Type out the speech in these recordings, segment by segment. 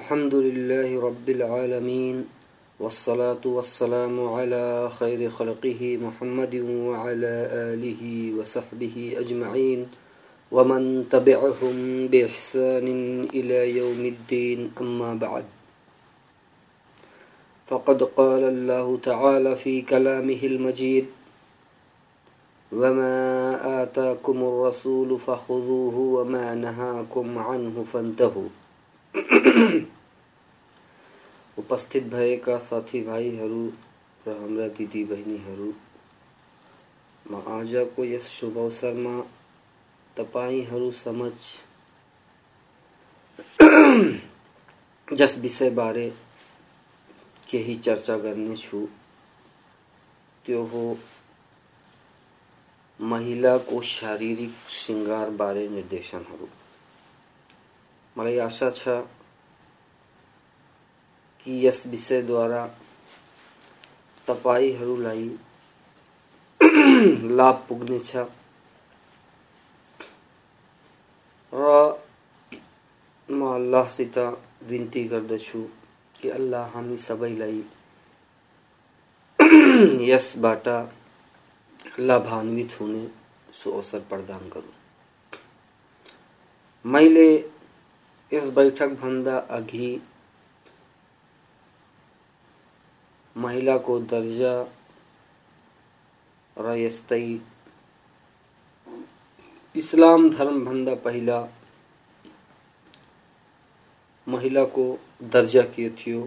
الحمد لله رب العالمين والصلاة والسلام على خير خلقه محمد وعلى آله وصحبه أجمعين. ومن تبعهم بإحسان إلى يوم الدين أما بعد. فقد قال الله تعالى في كلامه المجيد وما آتاكم الرسول فخذوه وما نهاكم عنه فانتهوا. ساتھی دیدی بہنی شروع جس بات بارے کے چرچا کرنے مہیلا کو شارک شار بارے ندیشن مل آسا دارا تر اللہ بنتی کردی سب لبانوی ہونے پر اس بیٹھک بھندہ اگھی مہیلا کو درجہ ریستئی اسلام دھرم بھندہ پہلا مہیلا کو درجہ کے تھیو۔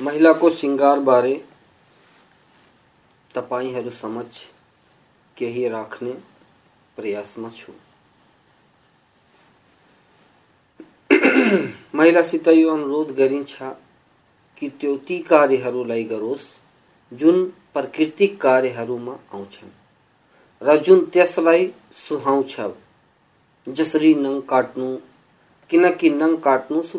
مہیلا کو سارے ترجیح مہیلا ستر جنگ سو نگ کاٹن سو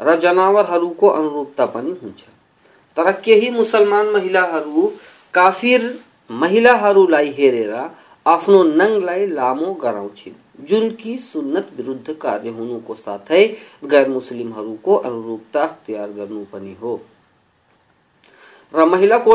جانور تر مسلمان مہیلا مہیلا آپ نگ لمو کرا چون کی سنت برد کار ہو ساتھ گیر مسلم کرنی ہو۔ مہیلا کو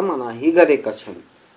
منا ہی گرے کچھن۔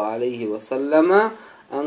علیہ وسلم ان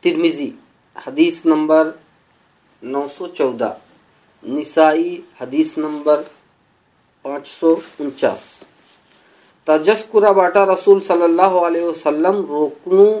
ترمیزی حدیث نمبر نو سو چودہ۔ نسائی، حدیث نمبر پانچ سو انچاس۔ تجسکرہ باٹا رسول صلی اللہ علیہ وسلم روکنو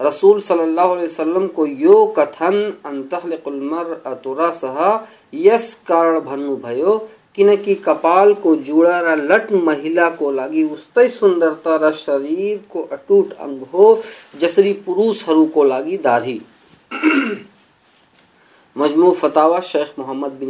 رسول صلی اللہ علیہ وسلم کو یو کتھن انتحلق المرأة راسہا یس کار بھنو بھائیو لٹ مہلا کوندرتا شریر کو اٹ ہو، جسری پروش محمد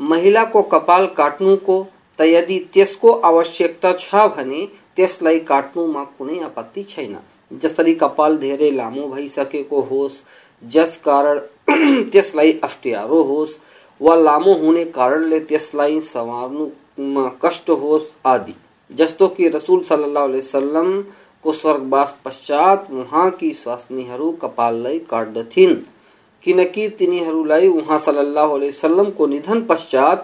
مہیلا کو کپال کاٹن کو چنے کاٹن کو آپتی چاہ جسری کپال سلام کو سوگا کی سی کپال کا سلام کو ندن پشچات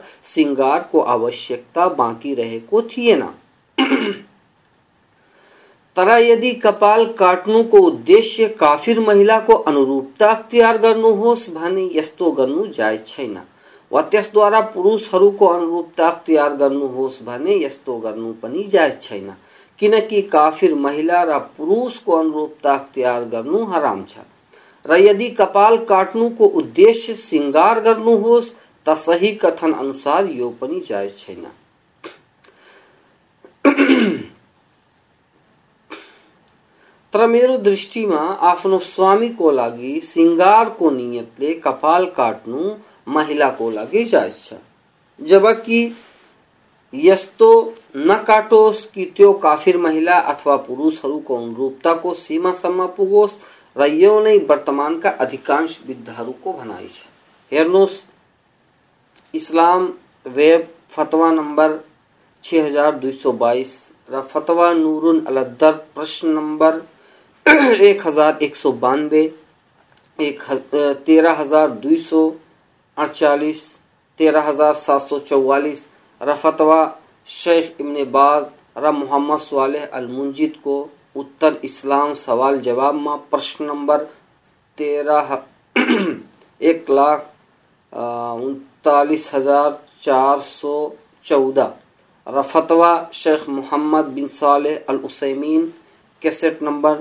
کو آشکتا باقی رہے تر یعنی کپال کاٹن کو انروپ تاخیر کرنے یستارا پریوش کوفیر مہیلا روش کو ان تیار کرامد کپال کاٹن کو شار ہوس تتن اُنسار یہ تر میرے دستی میں آپ کو مہیلا پور سیم سما پوگوس ر یو نی برتمان کا اداک فتو نمبر چھ ہزار دائس نور پر ایک ہزار ایک سو بانوے تیرہ ہزار دو سو اڑچالیس، تیرہ ہزار سات سو چوالیس۔ رفتوا شیخ ابن باز رب محمد صالح المنجد کو اتر اسلام سوال جواب میں پرشن نمبر تیرہ ایک لاکھ انتالیس ہزار چار سو چودہ۔ رفتوا شیخ محمد بن صالح العثیمین کیسٹ نمبر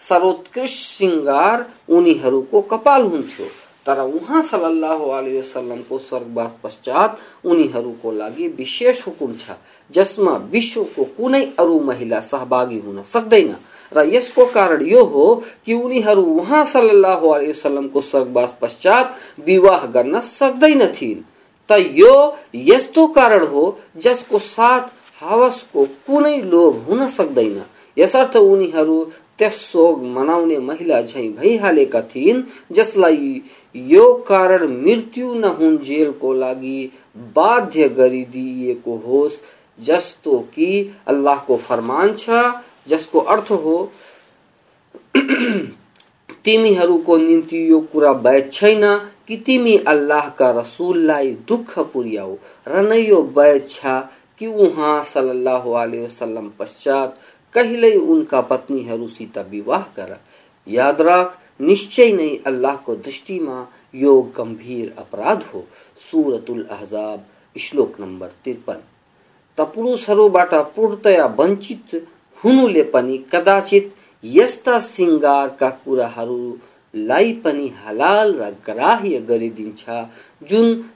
سروک شیل ترم کو حکومت جس میں کنو مہیلا سہ سکتے وہاں سل والے پشچات سکث منا جس لگی ہو فرم چس کو ارد ہو تیم کو رسول دکھ پیچھا کہ وہاں صلی اللہ علیہ وسلم پشچات کہلے ان کا پتنی ہروسی تا وواہ کرا؟ یاد راکھ، نشچے نہیں اللہ کو دشٹی ماں یو گمبھیر اپرادھ ہو۔ سورت الاحزاب، اشلوک نمبر ترپن۔ تپرو سرو باٹا پورتیا بنچت، ہنو لے پنی کداچت۔ یستا سنگار کا کورا ہرو، لائی پنی حلال را گراہی گری دن چھا۔ جن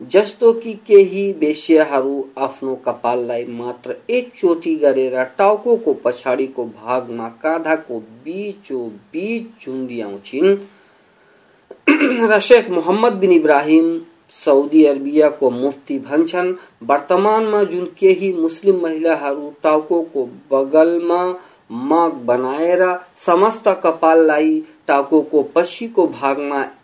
جسوال رش مد بین ابراہیم سعدی اربیا کو مفتی بنچن وی مسلم مہیلا ٹاؤ کو بغل مغ بنا سمست کپال کو پچی کو بھاگ میں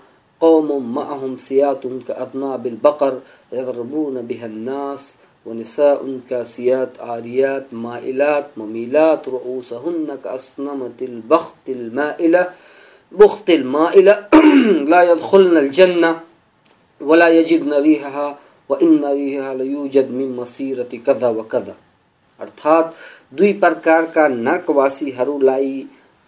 قوم معهم سيات کا بالبقر يضربون بها الناس ونساء كاسيات عاريات مائلات مميلات رؤوسهن كأصنمة البخت المائلة بخت المائلة لا يدخلن الجنة ولا يجدن ريحها وإن ريحها ليوجد من مصيرة كذا وكذا۔ ارتھات دوی پرکار کا نرکواسی ہرولائی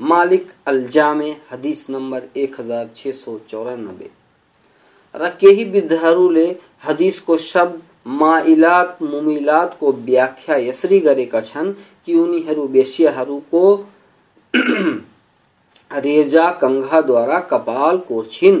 مالک الجام حدیث نمبر ایک ہزار چھ سو چورانوے۔ رکیہی لے، حدیث کو شبد مائلات ممیلات کو بیاکھیا یسری گرے کا چھن، کیونی ہرو بیشی ہرو کو ریجا کنگھا دوارا کپال کو چھن۔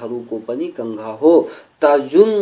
ہرو کو پنی کنگھا ہو، تا جن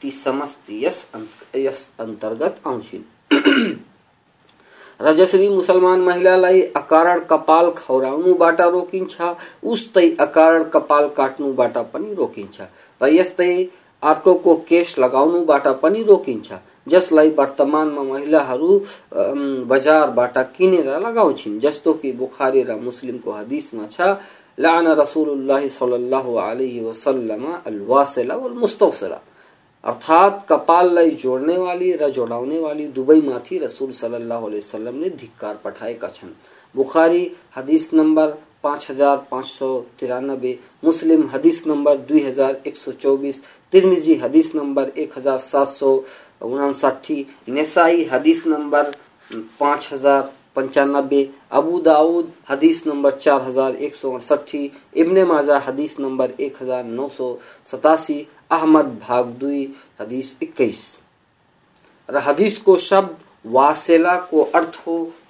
تی سمست یس انترگت آنچن جسری مسلمان مہیلاٹ لگن روکی جس لان مہیلا بازار لگا چی بے مسلم رسول اللہ صلی اللہ وسلام અર્થાત કપાલ લઈ જોડને વાલી ર જોડાવને વાલી દુબઈમાંથી રસૂલ સલ્લાહ વસલમ ને ધિક્કાર પઠાએ કછન بخاری حدیث نمبر پانچ ہزار پانچ سو ترانبے مسلم حدیث نمبر دو ہزار ایک سو چوبیس ترمیزی حدیث نمبر ایک ہزار سات سو انسٹھی نسائی حدیث نمبر پانچ ہزار پنچانبے ابو داود حدیث نمبر چار ہزار ایک سو اڑسٹھی ابن ماجہ، حدیث نمبر ایک ہزار نو سو ستاسی، احمد بھاگدوئی، حدیث اکیس۔ حدیث کو شبد واسیلا کو ارتھ ہو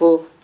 ہو،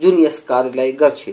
جن یس کار لائی گر چھے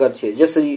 گر چھے جسری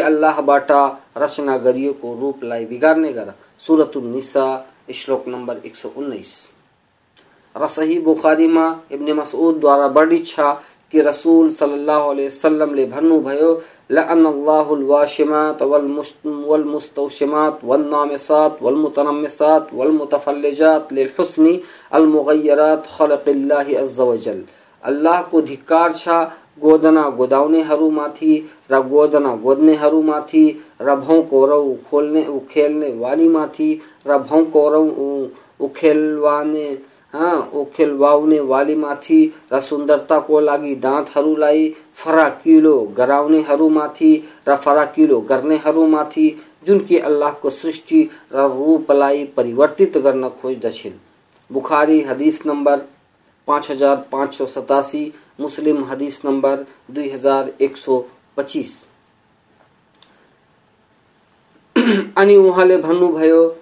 اللہ رچنا کروپ لائ بنے کر سورت شلوک نمبر ایک سو اش رسحی بخاری ما ابن مسعود دوارا بڑی چھا کہ رسول صلی اللہ علیہ وسلم لے بھنو بھیو لأن اللہ الواشمات والمستوشمات والنامسات والمتنمسات والمتفلجات للحسن المغیرات خلق اللہ عز و جل اللہ کو دھکار چھا، گودنا گوداؤنے ہرو ماتھی را گودنا گودنے ہرو ماتھی ربھوں کو رو کھولنے اکھیلنے والی ماتھی ربھوں کو رو اکھیلوانے فراڑ کرنے جی اللہ کو سروتی بخاری نمبر پانچ ہزار پانچ سو ستاسی، مسلم نمبر دار سو پچیس۔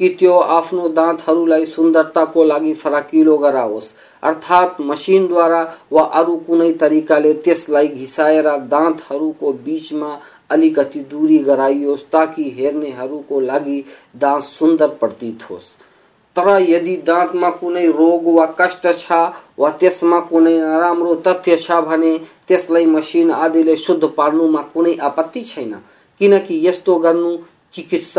دترتا فراک کراس ارات مشین دارا وا ارکائے دانت دوری کرائیوس تاکہ ہرنے دات سندر پرتھ تر یعنی دات میں کون روگ وس میں تتنے مشین آدی شروع میں آپتی چین کی یسوکس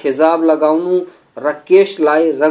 ખેજાબ લગાવનું રકેશ લાય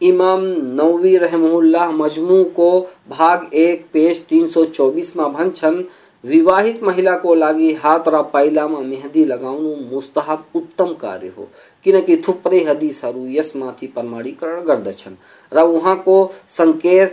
امام نووی رحمہ اللہ مجموع کو بھاگ ایک پیش تین سو چوبیس ماں بھنچن وواہت مہیلا کو لاگی ہاتھ را پائلا ماں مہدی لگاؤنو مستحب اتم کاری ہو کنکی تھپرے حدیث ہرو یس ماتی پرماڑی کرڑ گردچن را وہاں کو سنکیت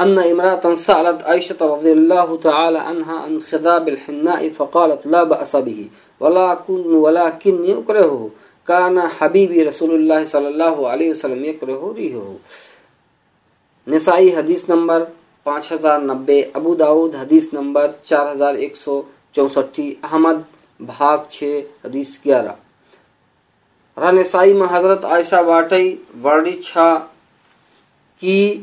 أن امرأة سألت عائشة رضي الله تعالى عنها عن خضاب الحناء فقالت لا بأس به، ولكن ولكن يكرهه كان حبيبي رسول الله صلى الله عليه وسلم يكره ريحه. نسائی حدیث نمبر پانچ ہزار نبے ابو داود حدیث نمبر چار ہزار ایک سو چونسٹھی احمد بھاگ چھ، حدیث گیارہ۔ را نسائی میں حضرت عائشہ واٹئی ورڈی چھا کی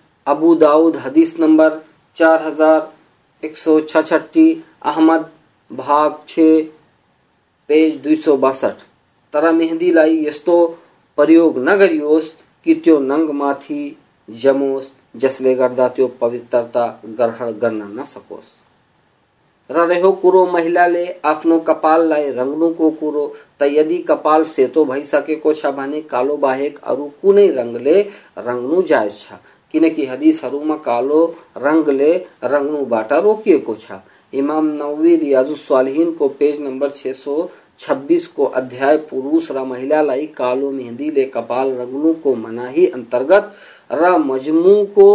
ابو داؤد حدیث نمبر چار ہزار ایک سو چھٹی احمد بھاگ چھ، پیج دو سو باسٹھ۔ ترا مہندی لائی یستو، پریوگ نہ گریوس، کیتیو ننگ ماتھی جموس جسلے گردا تیو پوترتا گرہڑ گرنا نہ سکوس۔ ترا رہو کرو مہلا لے اپنو کپال لائے، رنگنو کو کرو تا یدی کپال سے تو بھائی سکے کو چھا بھانے، کالو باہیک ارو کو نہیں رنگ لے، رنگنو جائز چھا۔ કિનેકી હદીસ હરુમાં કાલો રંગ લે રંગનું બાટા રોકીએ કોછા امام نووی ریاض الصالحین کو پیج نمبر 626 کو ادھیائے پروش را مہلا لائی کالو مہندی لے کپال رگنو کو مناہی انترگت را مجموع کو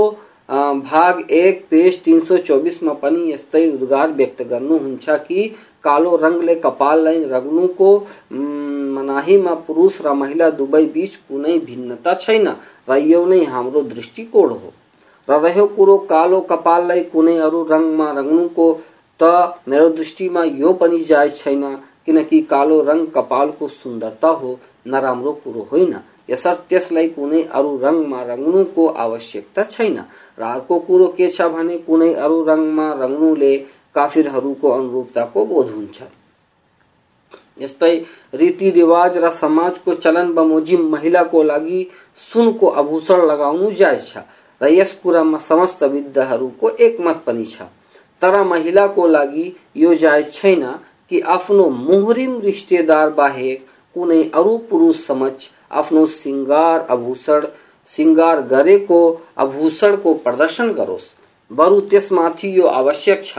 بھاگ ایک پیش 324 میں پنی استی ادگار بیکت گرنو ہنچا کی کالو رنگ لے کپال لائن رگنو کو مناہی ما را دبئی بیچ کو بھنتا چھائینا یہ کور کا رگ میں رنگن کو میرا دشن کنک رنگ کپال کو سندرتا ہو نہمر کور ہوئی کن رنگ میں رنگن کو آوشکتا چرک کور کے رگ میں رنگن کافی بھائی سمجم مہیلا کو لگی سن کو ابوشن کو ایک متنی تر مہیلا کو لگی یہ جائز چین کی مہریم ریشتے دار باہر کون ارو پروش سمجھ اپنا شروع شارے کو پردن کروس۔ بر تیس می آشک چ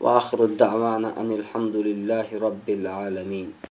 واخر الدعوان ان الحمد لله رب العالمين